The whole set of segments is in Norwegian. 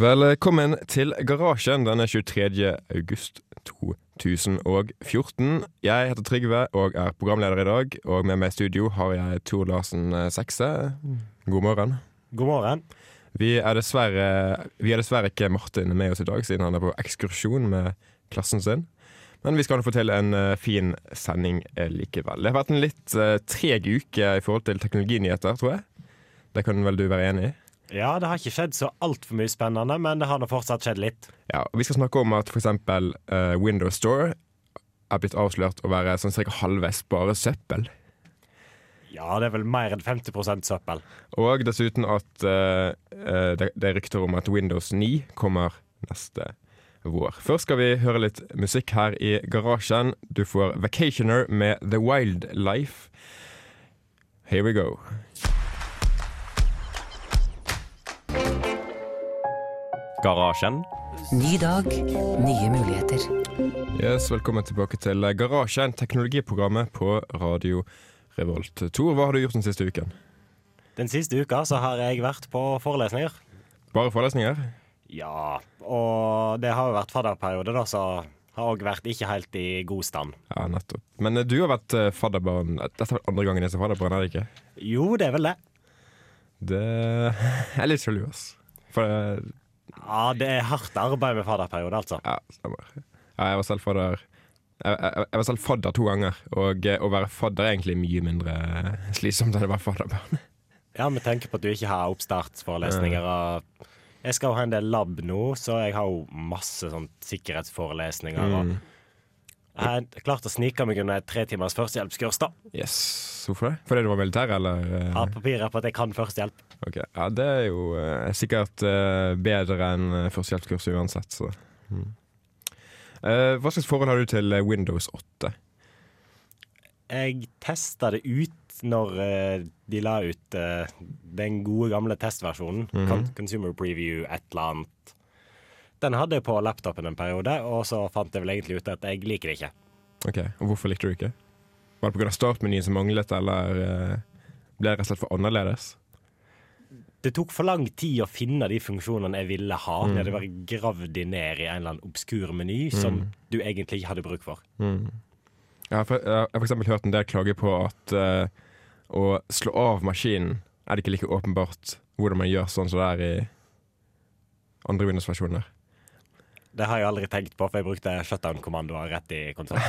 Velkommen til Garasjen denne 23. august 2014. Jeg heter Trygve og er programleder i dag. Og med meg i studio har jeg Tor Larsen Sekse. God morgen. God morgen. Vi er, dessverre, vi er dessverre ikke Martin med oss i dag, siden han er på ekskursjon med klassen sin. Men vi skal få til en uh, fin sending uh, likevel. Det har vært en litt treg uke i forhold til teknologinyheter, tror jeg. Det kan vel du være enig i? Ja, det har ikke skjedd så altfor mye spennende, men det har nå fortsatt skjedd litt. Ja, og Vi skal snakke om at f.eks. Uh, Windows Store er blitt avslørt å være sånn ca. halvveis bare søppel. Ja, det er vel mer enn 50 søppel. Og dessuten at uh, det, det er rykter om at Windows 9 kommer neste vår. Først skal vi høre litt musikk her i garasjen. Du får Vacationer med The Wildlife. Here we go. Garasjen. Ny dag, nye muligheter. Yes, Velkommen tilbake til Garasjen, teknologiprogrammet på Radio Revolt. Tor, hva har du gjort den siste uken? Den siste uka så har jeg vært på forelesninger. Bare forelesninger? Ja, og det har jo vært fadderperiode, da, så har òg vært ikke helt i god stand. Ja, nettopp. Men eh, du har vært eh, fadderbarn Dette er andre gangen jeg er fadderbarn, er det ikke? Jo, det er vel det. Det er litt sjalu, ass. For eh, Ja, det er hardt arbeid med fadderperiode, altså. Ja, stemmer. Ja, jeg var selv fadder jeg, jeg, jeg var selv fadder to ganger, og å være fadder er egentlig mye mindre slitsomt enn å være fadderbarn. Ja, vi tenker på at du ikke har oppstartsforelesninger. og jeg skal jo ha en del lab nå, så jeg har jo masse sånn sikkerhetsforelesninger. Mm. Jeg har klart å snike meg under et tre timers førstehjelpskurs, da. Yes, Hvorfor det? Fordi du var militær, eller? Ja, papirer på at jeg kan førstehjelp. Ok, Ja, Det er jo uh, sikkert uh, bedre enn uh, førstehjelpskurs uansett, så mm. Hva slags forhold har du til Windows 8? Jeg testa det ut når de la ut den gode, gamle testversjonen. Mm -hmm. Consumer Preview, et eller annet. Den hadde jeg på laptopen en periode, og så fant jeg vel egentlig ut at jeg liker det ikke. Ok, Og hvorfor likte du ikke? Var det pga. startmenyen som manglet, eller uh, ble det rett og slett for annerledes? Det tok for lang tid å finne de funksjonene jeg ville ha. Mm. Jeg hadde vært gravd ned i en eller annen obskur meny mm. som du egentlig ikke hadde bruk for. Mm. Jeg har, eksempel hørt en del klage på at uh, å slå av maskinen er det ikke like åpenbart hvordan man gjør sånn som det er i andre Windows-versjoner. Det har jeg aldri tenkt på, for jeg brukte shutdown-kommandoer rett i konsollen.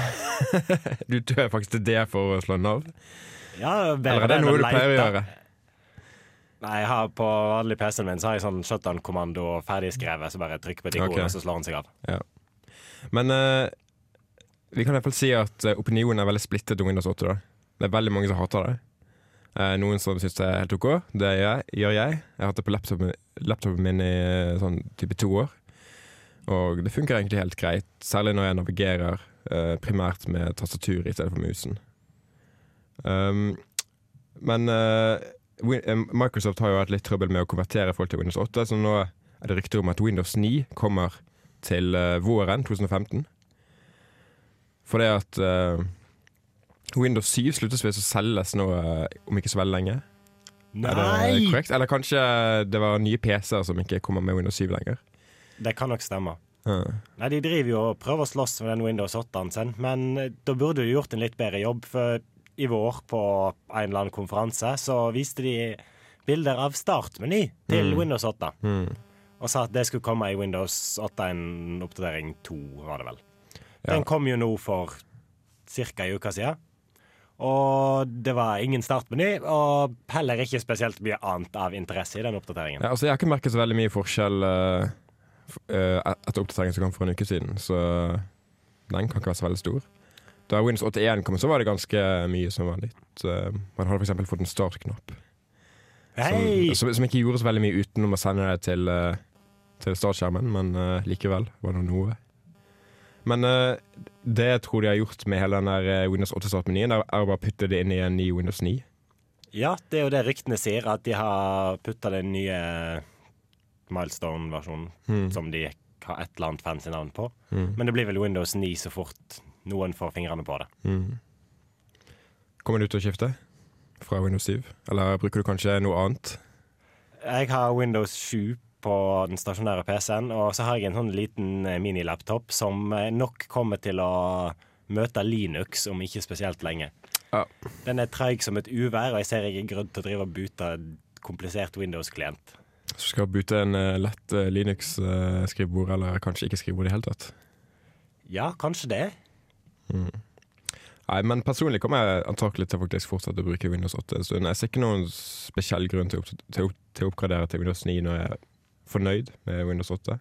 du dør faktisk til det for å slå den av? Ja, Eller er det noe du pleier å gjøre? Nei, jeg har På vanlig PC-en min så har jeg sånn shutdown-kommando ferdigskrevet, så bare trykker på et ikon, okay. og så slår den seg av. Ja. Men uh, vi kan i hvert fall si at uh, opinionen er veldig splittet om Windows 8. da. Det er veldig mange som hater det. Uh, noen som syns det er helt OK. Det gjør jeg. Jeg har hatt det på laptopen, laptopen min i eh, sånn type to år. Og det funker egentlig helt greit, særlig når jeg navigerer eh, primært med tastatur i stedet for musen. Um, men uh, Microsoft har jo hatt litt trøbbel med å konvertere folk til Windows 8, så nå er det rykter om at Windows 9 kommer til uh, våren 2015. For det at uh, Windows 7 sluttes visst å selges nå eh, om ikke så veldig lenge. Nei! Er det korrekt? Eller kanskje det var nye PC-er som ikke kommer med Windows 7 lenger? Det kan nok stemme. Nei, De driver jo og prøver å slåss med den Windows 8-en sin, men eh, da burde de gjort en litt bedre jobb. For i vår, på en eller annen konferanse, så viste de bilder av startmeny til mm. Windows 8. Mm. Og sa at det skulle komme i Windows 8 en oppdatering 2, var det vel. Ja. Den kom jo nå for ca. ei uke siden. Og det var ingen startmeny, og heller ikke spesielt mye annet av interesse i den oppdateringen. Ja, altså jeg har ikke merket så veldig mye forskjell uh, etter oppdateringen som kom for en uke siden, så den kan ikke være så veldig stor. Da Windows 81 kom, så var det ganske mye som var nytt. Uh, man hadde f.eks. fått en startknapp. Hey! Som, som, ikke gjorde så veldig mye utenom å sende det til, uh, til startskjermen, men likevel var det noe. Men uh, det jeg tror de har gjort med hele den der eh, Windows 8-startmenyen, er å bare putte det inn i en ny Windows 9. Ja, det er jo det ryktene sier, at de har putta den nye milestone-versjonen, mm. som de har et eller annet fancy navn på. Mm. Men det blir vel Windows 9 så fort noen får fingrene på det. Mm. Kommer du til å skifte fra Windows 7, eller bruker du kanskje noe annet? Jeg har Windows 7 på den stasjonære PC-en, og så har jeg en sånn liten eh, minilaptop som eh, nok kommer til å møte Linux om ikke spesielt lenge. Ja. Den er treig som et uvær, og jeg ser jeg er grødd til å drive og bute komplisert Windows-klient. Så skal bute en eh, lett eh, Linux-skrivebord, eller kanskje ikke skrivebord i det hele tatt. Ja, kanskje det. Nei, men personlig kommer jeg antakelig til faktisk fortsette å bruke Windows 8 en stund. Jeg ser ikke noen spesiell grunn til opp- til, til å oppgradere til Windows 9 når jeg er fornøyd med Windows 8.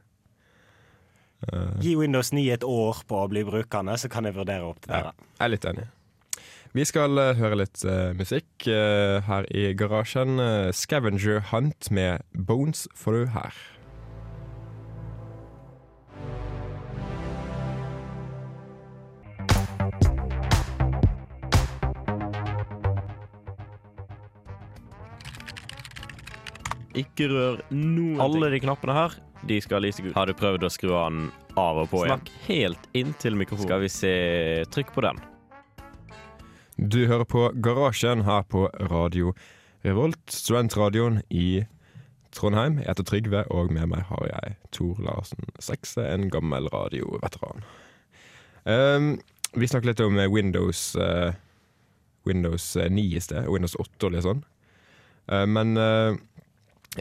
Uh, Gi Windows 9 et år på å bli brukende, så kan jeg vurdere å oppdatere. jeg er litt enig. Vi skal eh, høre litt uh, musikk uh, her i garasjen. Uh, Scavenger Hunt med Bones får du her. Ikke rør noen ting. Alle de knappene her, de skal lyse gult. Har du prøvd å skru den av og på igjen? Snakk helt inntil mikrofonen. Skal vi se Trykk på den. Du hører på Garasjen her på Radio Revolt, studentradioen i Trondheim. Jeg heter Trygve, og med meg har jeg Tor Larsen Sekse, en gammel radioveteran. Um, vi snakket litt om Windows uh, Windows 9 i sted, og Windows 8 og litt sånn. Uh, men uh,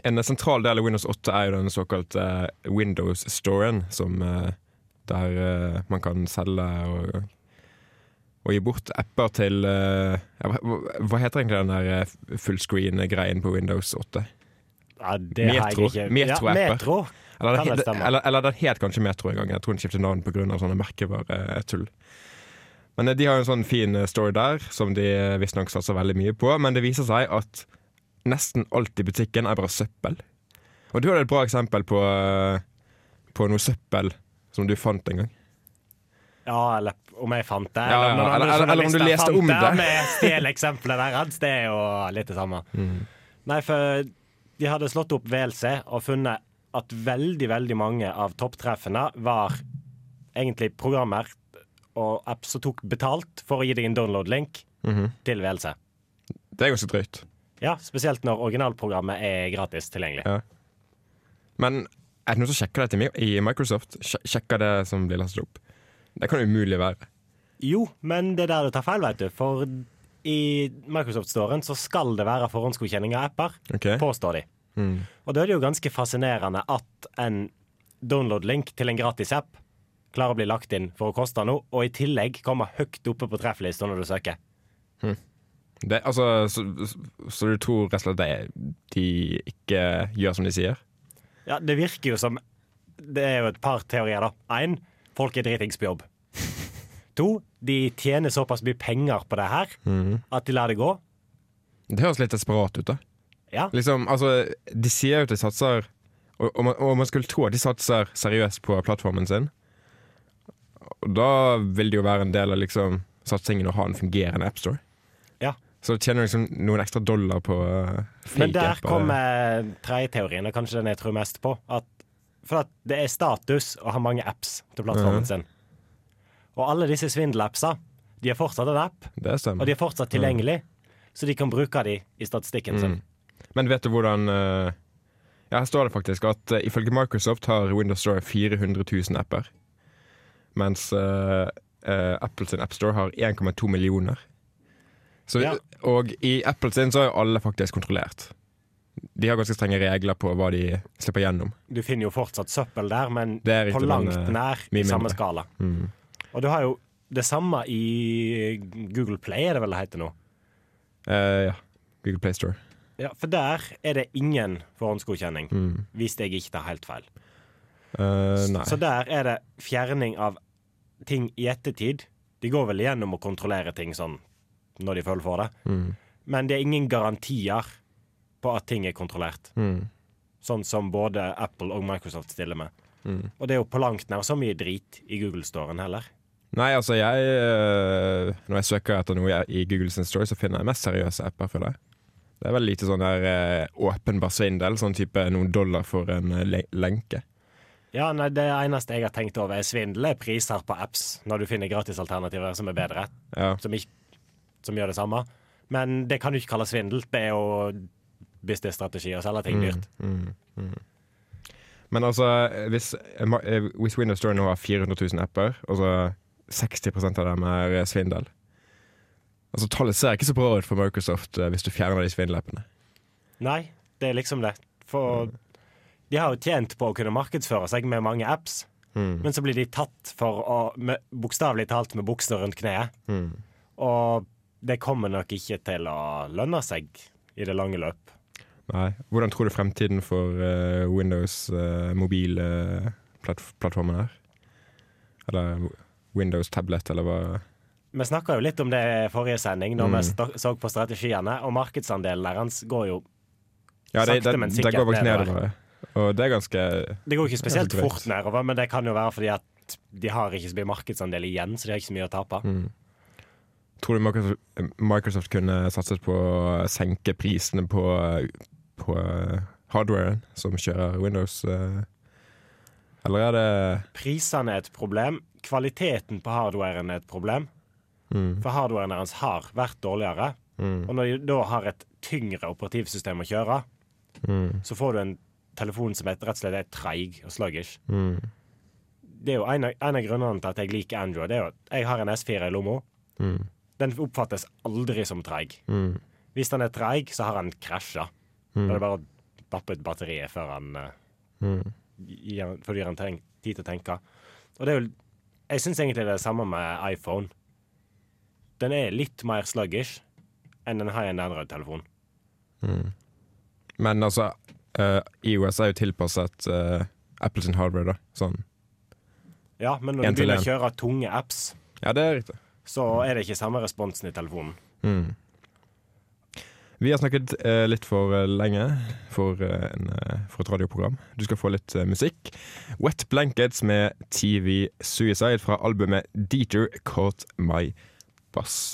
en sentral del av Windows 8 er jo den såkalte Windows-storen, som eh, der eh, man kan selge og og gi bort apper til eh, hva, heter egentlig den der eh, fullscreen-greien på Windows 8? Ja, det har jeg ikke- Metro-apper. Ja, metro. Eller, Kan det stemme? eller, eller den het kanskje Metro en gang. Jeg tror den skiftet navn pga. sånne merkevaretull. Men eh, de har jo en sånn fin story der, som de visstnok satser veldig mye på. Men det viser seg at nesten alt i butikken er bare søppel. Og du hadde et bra eksempel på, på noe søppel som du fant en gang. Ja, eller om jeg fant det. Ja, ja, noen eller- eller- eller om du leste om det. Med stjeleksempelet deres. Det er jo litt det samme. Nei, for de hadde slått opp VLC og funnet at veldig, veldig mange av topptreffene var egentlig programmer og apps som tok betalt for å gi deg en download-link Mhm. til VLC. Det er ganske drøyt. Ja, spesielt når originalprogrammet er gratis tilgjengelig. Ja. Men er det noen som sjekker dette i Microsoft? Sjekker det som blir lastet opp? Det kan umulig være. Jo, men det er der du tar feil, vet du. For i Microsoft-storen så skal det være forhåndsgodkjenning av apper, okay. påstår de. Mm. Og da er det jo ganske fascinerende at en download-link til en gratis app klarer å bli lagt inn for å koste noe, og i tillegg kommer høyt oppe på trefflista når du søker. Det, altså, så, så du tror rett og slett det, de ikke gjør som de sier? Ja, det virker jo som Det er jo et par teorier, da. Én, folk er dritings på jobb. To, de tjener såpass mye penger på det her at de lar det gå. Det høres litt desperat ut, da. Ja, Liksom, altså, de sier jo at de satser og, og, man, og man skulle tro at de satser seriøst på plattformen sin. Og da vil det jo være en del av liksom, satsingen å ha en fungerende appstore. Ja. Så tjener du liksom noen ekstra dollar på uh, Men der fake-apper. kommer tredjeteorien, og kanskje den jeg tror mest på. At, for at det er status å ha mange apps til plattformen sin. Og alle disse svindelappsa, de har fortsatt en app, og de er fortsatt tilgjengelig, så de kan bruke de i statistikken sin. Mm. Men vet du hvordan uh, Ja, her står det faktisk at uh, ifølge Microsoft har Windows Store 400 000 apper. Mens uh, uh, Apples AppStore har 1,2 millioner. Så, Ja. Og i Apples så er alle faktisk kontrollert. De har ganske strenge regler på hva de slipper gjennom. Du finner jo fortsatt søppel der, men på langt men, eh, nær i samme mindre. skala. Mm. Og du har jo det samme i Google Play, er det vel det heter nå. Uh, ja. Google Play Store. Ja, For der er det ingen forhåndsgodkjenning, Mm. hvis jeg ikke tar helt feil. Uh. Så der er det fjerning av ting i ettertid. De går vel igjennom og kontrollerer ting sånn når de føler for det. Mm. Men det er ingen garantier på at ting er kontrollert. Mm. Sånn som både Apple og Microsoft stiller med. Mm. Og det er jo på langt nær så mye drit i Google-storen heller. Nei, altså jeg eh, Når jeg søker etter noe i Google sin story, så finner jeg mest seriøse apper, føler jeg. Det er veldig lite sånn der eh, åpenbar svindel, sånn type noen dollar for en eh, le lenke. Ja, nei, Det eneste jeg har tenkt over, er svindel er priser på apps når du finner gratisalternativer som er bedre, Ja. som, ikke, som gjør det samme. Men det kan du ikke kalle svindel. Det er jo businessstrategi og selge ting dyrt. Mm, mm. Men altså, hvis, eh, hvis Windows Store nå har 400 000 apper, og så 60% av dem er eh, svindel Altså Tallet ser ikke så bra ut for Microsoft eh, hvis du fjerner de svindelappene. Nei, det er liksom det. For de har jo tjent på å kunne markedsføre seg med mange apps, Mm. men så blir de tatt for å Bokstavelig talt med buksene rundt kneet. Mm. Og det kommer nok ikke til å lønne seg i det lange løp. Nei. Hvordan tror du fremtiden for uh, Windows uh, mobilplattformen er? Eller Windows tablet, eller hva? Vi snakka jo litt om det i forrige sending, da Mm. vi så på strategiene, og markedsandelen deres går jo Ja, det, Sakte, det, men det går nedover. Og det er ganske Det går ikke spesielt fort nedover, men det kan jo være fordi at de har ikke så mye markedsandel igjen, så de har ikke så mye å tape. mm. Tror du Microsoft, Microsoft kunne satset på å senke prisene på, på uh, hardwaren som kjører Windows? Uh, Eller er det Prisene er et problem. Kvaliteten på hardwaren er et problem. mm, For hardwaren deres har vært dårligere. mm, Og når de da har et tyngre operativsystem å kjøre, mm, så får du en telefon som rett og slett er treig og sluggish. mm, Det er jo en av, en av grunnene til at jeg liker Android. Det er jo at jeg har en S4 i lomma. mm, Den oppfattes aldri som treig. mm, Hvis den er treig, så har den krasja. Da er mm, det bare å bappe ut batteriet før han eh, mm. gir, før han tid til å tenke. Og det er jo Jeg syns egentlig det er det samme med iPhone. Den er litt mer sluggish enn en high-end Android-telefon. Mm. Men altså, uh, IOS er jo tilpasset uh, Apples hardware, da. Sånn. Ja, men når du begynner å kjøre tunge apps, Ja, det er riktig. så er det ikke samme responsen i telefonen. Mm. Vi har snakket eh, litt for eh, lenge for, eh, en, eh, for et radioprogram. Du skal få litt eh, musikk. Wet Blankets med TV Suicide fra albumet Dieter Caught My Bass.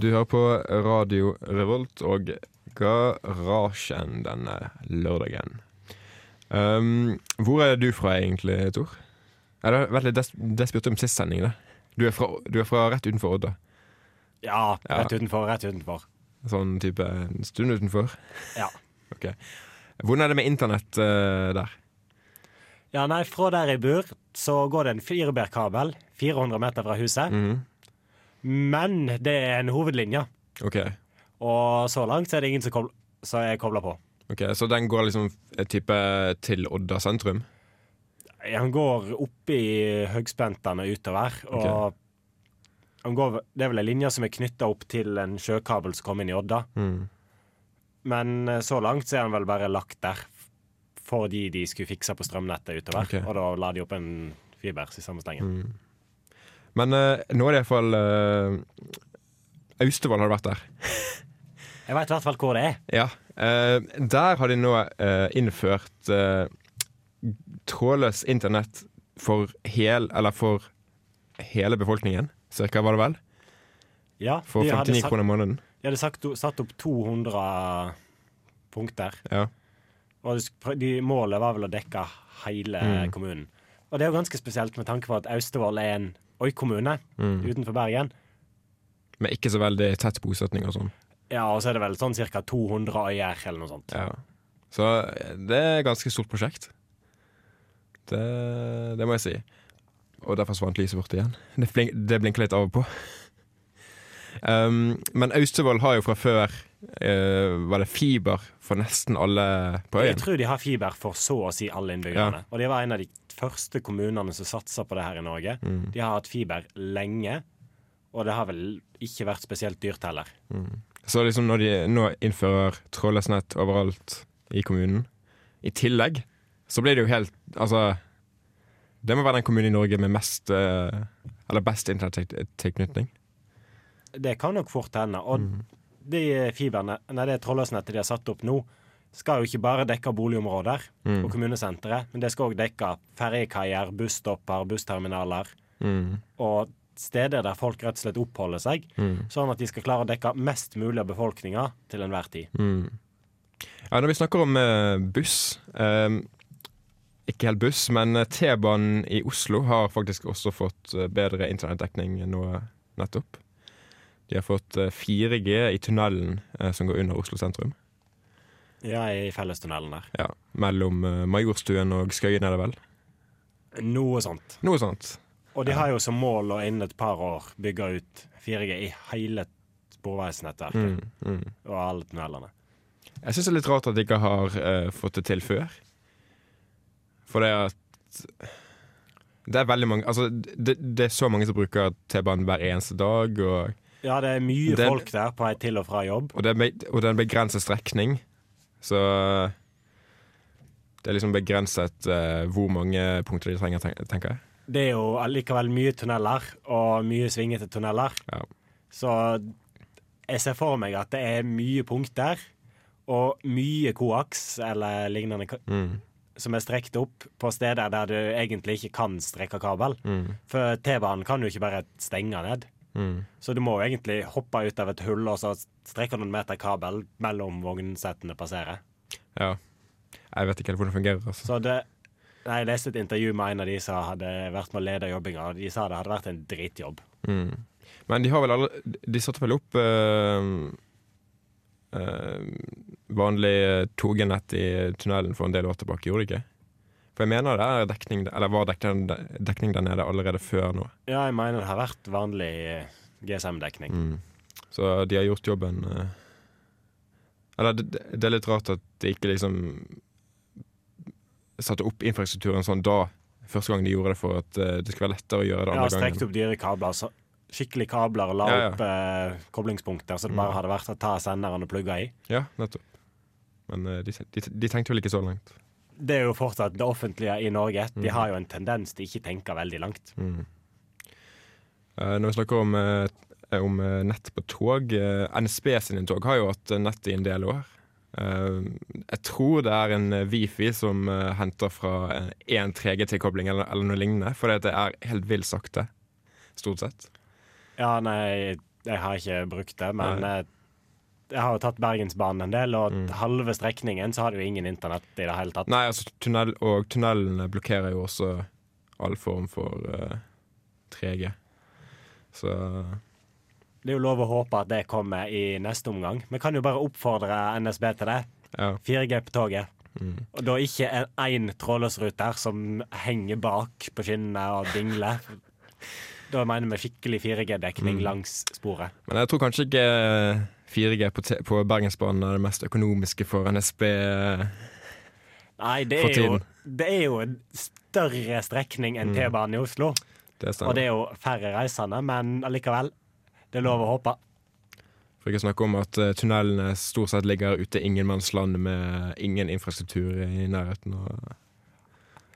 Du hører på Radio Revolt og Garasjen denne lørdagen. Um, hvor er du fra egentlig, Tor? Eller, vent litt des despurt om sist sending. da du er, fra, du er fra rett utenfor Odda. Ja, Ja. rett utenfor, rett utenfor. Sånn type en stund utenfor. Ja. Ok. Hvordan er det med internett uh, der? Ja, nei, fra der jeg bor, så går det en firebærkabel 400 meter fra huset. Mhm. Men det er en hovedlinje, Ok, og så langt så er det ingen som, kobl som er kobla på. ok, Så den går liksom eh, type til Odda sentrum? Han går opp i høgspentene utover, og han går, det er vel ei linje som er knytta opp til en sjøkabel som kom inn i Odda. Mm. Men eh, så langt så er han vel bare lagt der fordi de skulle fikse på strømnettet utover. Okay. Og da la de opp en fibers i samme stengen. Mm. Men uh, nå er det iallfall uh, Austevoll har vært der. Jeg veit i hvert fall hvor det er. Ja. eh, der har de nå eh, innført eh, trådløs internett for hel, eller for hele befolkningen. Cirka, var det vel? Ja, For 59 sagt- kroner i måneden. De hadde sagt, satt opp 200 punkter. Ja. Og de, målet var vel å dekke hele Mm. kommunen. Og det er jo ganske spesielt med tanke på at Austevoll er en øykommune Mm. utenfor Bergen. Med ikke så veldig tett bosetning og sånn. Ja, og så er det vel sånn ca. 200 øyer eller noe sånt. Ja. Så eh, det er et ganske stort prosjekt. Det, det må jeg si. Og der forsvant lyset vårt igjen. Det, blink, det blinker litt av og på. Um, men Austevoll har jo fra før uh, Var det fiber for nesten alle på Jeg tror de har fiber for så å si alle innbyggerne. Og de var en av de første kommunene som satsa på det her i Norge. Mm. De har hatt fiber lenge, og det har vel ikke vært spesielt dyrt heller. Så liksom når de nå innfører trådløst nett overalt i kommunen, i tillegg, så blir det jo helt Altså, det må være den kommunen i Norge med mest eh, Eller best internettilknytning. Det kan nok fort hende. Og Mm. de fiberne, nei, det trådløsnettet de har satt opp nå, skal jo ikke bare dekke boligområder Mm. og kommunesenteret, men det skal òg dekke ferjekaier, busstopper, bussterminaler Mm. og steder der folk rett og slett oppholder seg, Mm. sånn at de skal klare å dekke mest mulig av befolkninga til enhver tid. Mm. Ja, når vi snakker om eh, buss eh, ikke helt buss, men eh, T-banen i Oslo har faktisk også fått eh, bedre internettdekning nå nettopp. De har fått eh, 4G i tunnelen eh, som går under Oslo sentrum. Ja, i fellestunnelen der. Ja, Mellom Majorstuen og Skøyen, er det vel? Noe sånt. Noe sånt. Og de har jo som mål å innen et par år bygge ut 4G i hele sporveisnettverket Mm, mm. og alle tunnelene. Jeg syns det er litt rart at de ikke har uh, fått det til før. For det at Det er veldig mange Altså, det, det er så mange som bruker T-banen hver eneste dag, og, Ja, det er mye Det- folk der på vei til og fra jobb. og, det, og det er en begrenset strekning. Så det er liksom begrenset uh, hvor mange punkter de trenger, tenker jeg. Det er jo allikevel mye tunneler, og mye svingete tunneler. Ja. Så jeg ser for meg at det er mye punkter, og mye koaks eller lignende Mm, som er strekt opp på steder der du egentlig ikke kan strekke kabel. mm, For T-banen kan jo ikke bare stenge ned. mm. Så du må jo egentlig hoppe ut av et hull og så strekke noen meter kabel mellom vognsettene passerer. Ja. Jeg vet ikke helt hvordan det fungerer. Altså. Så det Nei, Jeg leste et intervju med en av de som hadde vært med å lede jobbinga, og de sa det hadde vært en dritjobb. Mm. Men de har vel alle De satte vel opp øh, øh, vanlig togenett i tunnelen for en del år tilbake, gjorde de ikke? For jeg mener det er dekning Eller var dekning, dekning der nede allerede før nå. Ja, jeg mener det har vært vanlig eh, GSM-dekning. Mm. Så de har gjort jobben eh, Eller det, det er litt rart at de ikke liksom satte opp infrastrukturen sånn da, første gang de gjorde det, for at eh, det skulle være lettere å gjøre det Ja, andre strekt strekte opp dyre kabler. Så skikkelig kabler og la Ja, ja. opp eh, koblingspunkter, så det bare Mm. hadde vært å ta senderen og plugge i. Ja, nettopp. Men eh, de, de, de tenkte vel ikke så langt. Det er jo fortsatt det offentlige i Norge. De Mm. har jo en tendens til ikke tenke veldig langt. Mm. Eh, når vi snakker om, eh, om nett på tog NSB sine tog har jo hatt nett i en del år. Eh, jeg tror det er en eh, Wifi som eh, henter fra én 3G-tilkobling eller, eller noe lignende. For det er helt vilt sakte, stort sett. Ja, nei, jeg har ikke brukt det, men Nei. jeg har jo tatt Bergensbanen en del, og Mm. halve strekningen så har du jo ingen internett i det hele tatt. Nei, altså tunnel, Og tunnelene blokkerer jo også all form for uh, 3G. Så Det er jo lov å håpe at det kommer i neste omgang. Vi kan jo bare oppfordre NSB til det. ja. 4G på toget. Mm. Og da ikke en én trådløsruter som henger bak på skinnene og dingler. Da mener vi skikkelig 4G-dekning Mm. langs sporet. Men jeg tror kanskje ikke 4G på, te- på Bergensbanen er det mest økonomiske for NSB. Nei, det er, jo, det er jo en større strekning enn Mm. T-banen i Oslo. Det. Og det er jo færre reisende, men allikevel. Det er lov å håpe. For ikke å snakke om at eh, tunnelene stort sett ligger ute i ingenmannsland med ingen infrastruktur i nærheten. Og,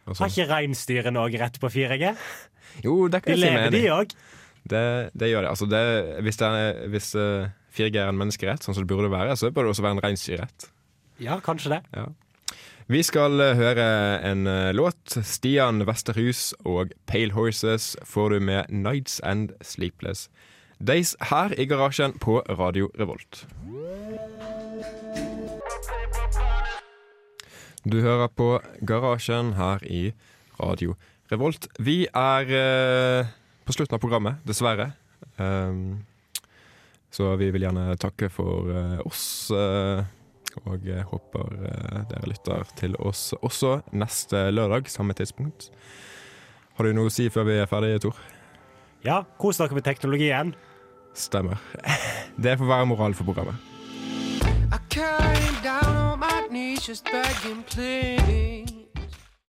og Har sånn. ikke reinsdyrene òg rett på 4G? Jo, det De kan jeg si meg de enig i. òg. Det, det gjør det. Altså, det hvis det er, hvis eh, 4G er en menneskerett, sånn som det burde være, så bør det også være en reinsdyrrett. Ja, kanskje det. Ja. Vi skal eh, høre en eh, låt. Stian Vesterhus og Pale Horses får du med Nights and Sleepless Days her i garasjen på Radio Revolt. Du hører på Garasjen her i Radio Revolt. Vi er eh, på slutten av programmet, dessverre. Um, så vi vil gjerne takke for eh, oss. eh, og håper eh, dere lytter til oss også neste lørdag, samme tidspunkt. Har du noe å si før vi er ferdige, Tor? Ja, kos dere med teknologien. Stemmer. Det får være moral for programmet. I came down on my knees, just begging, please.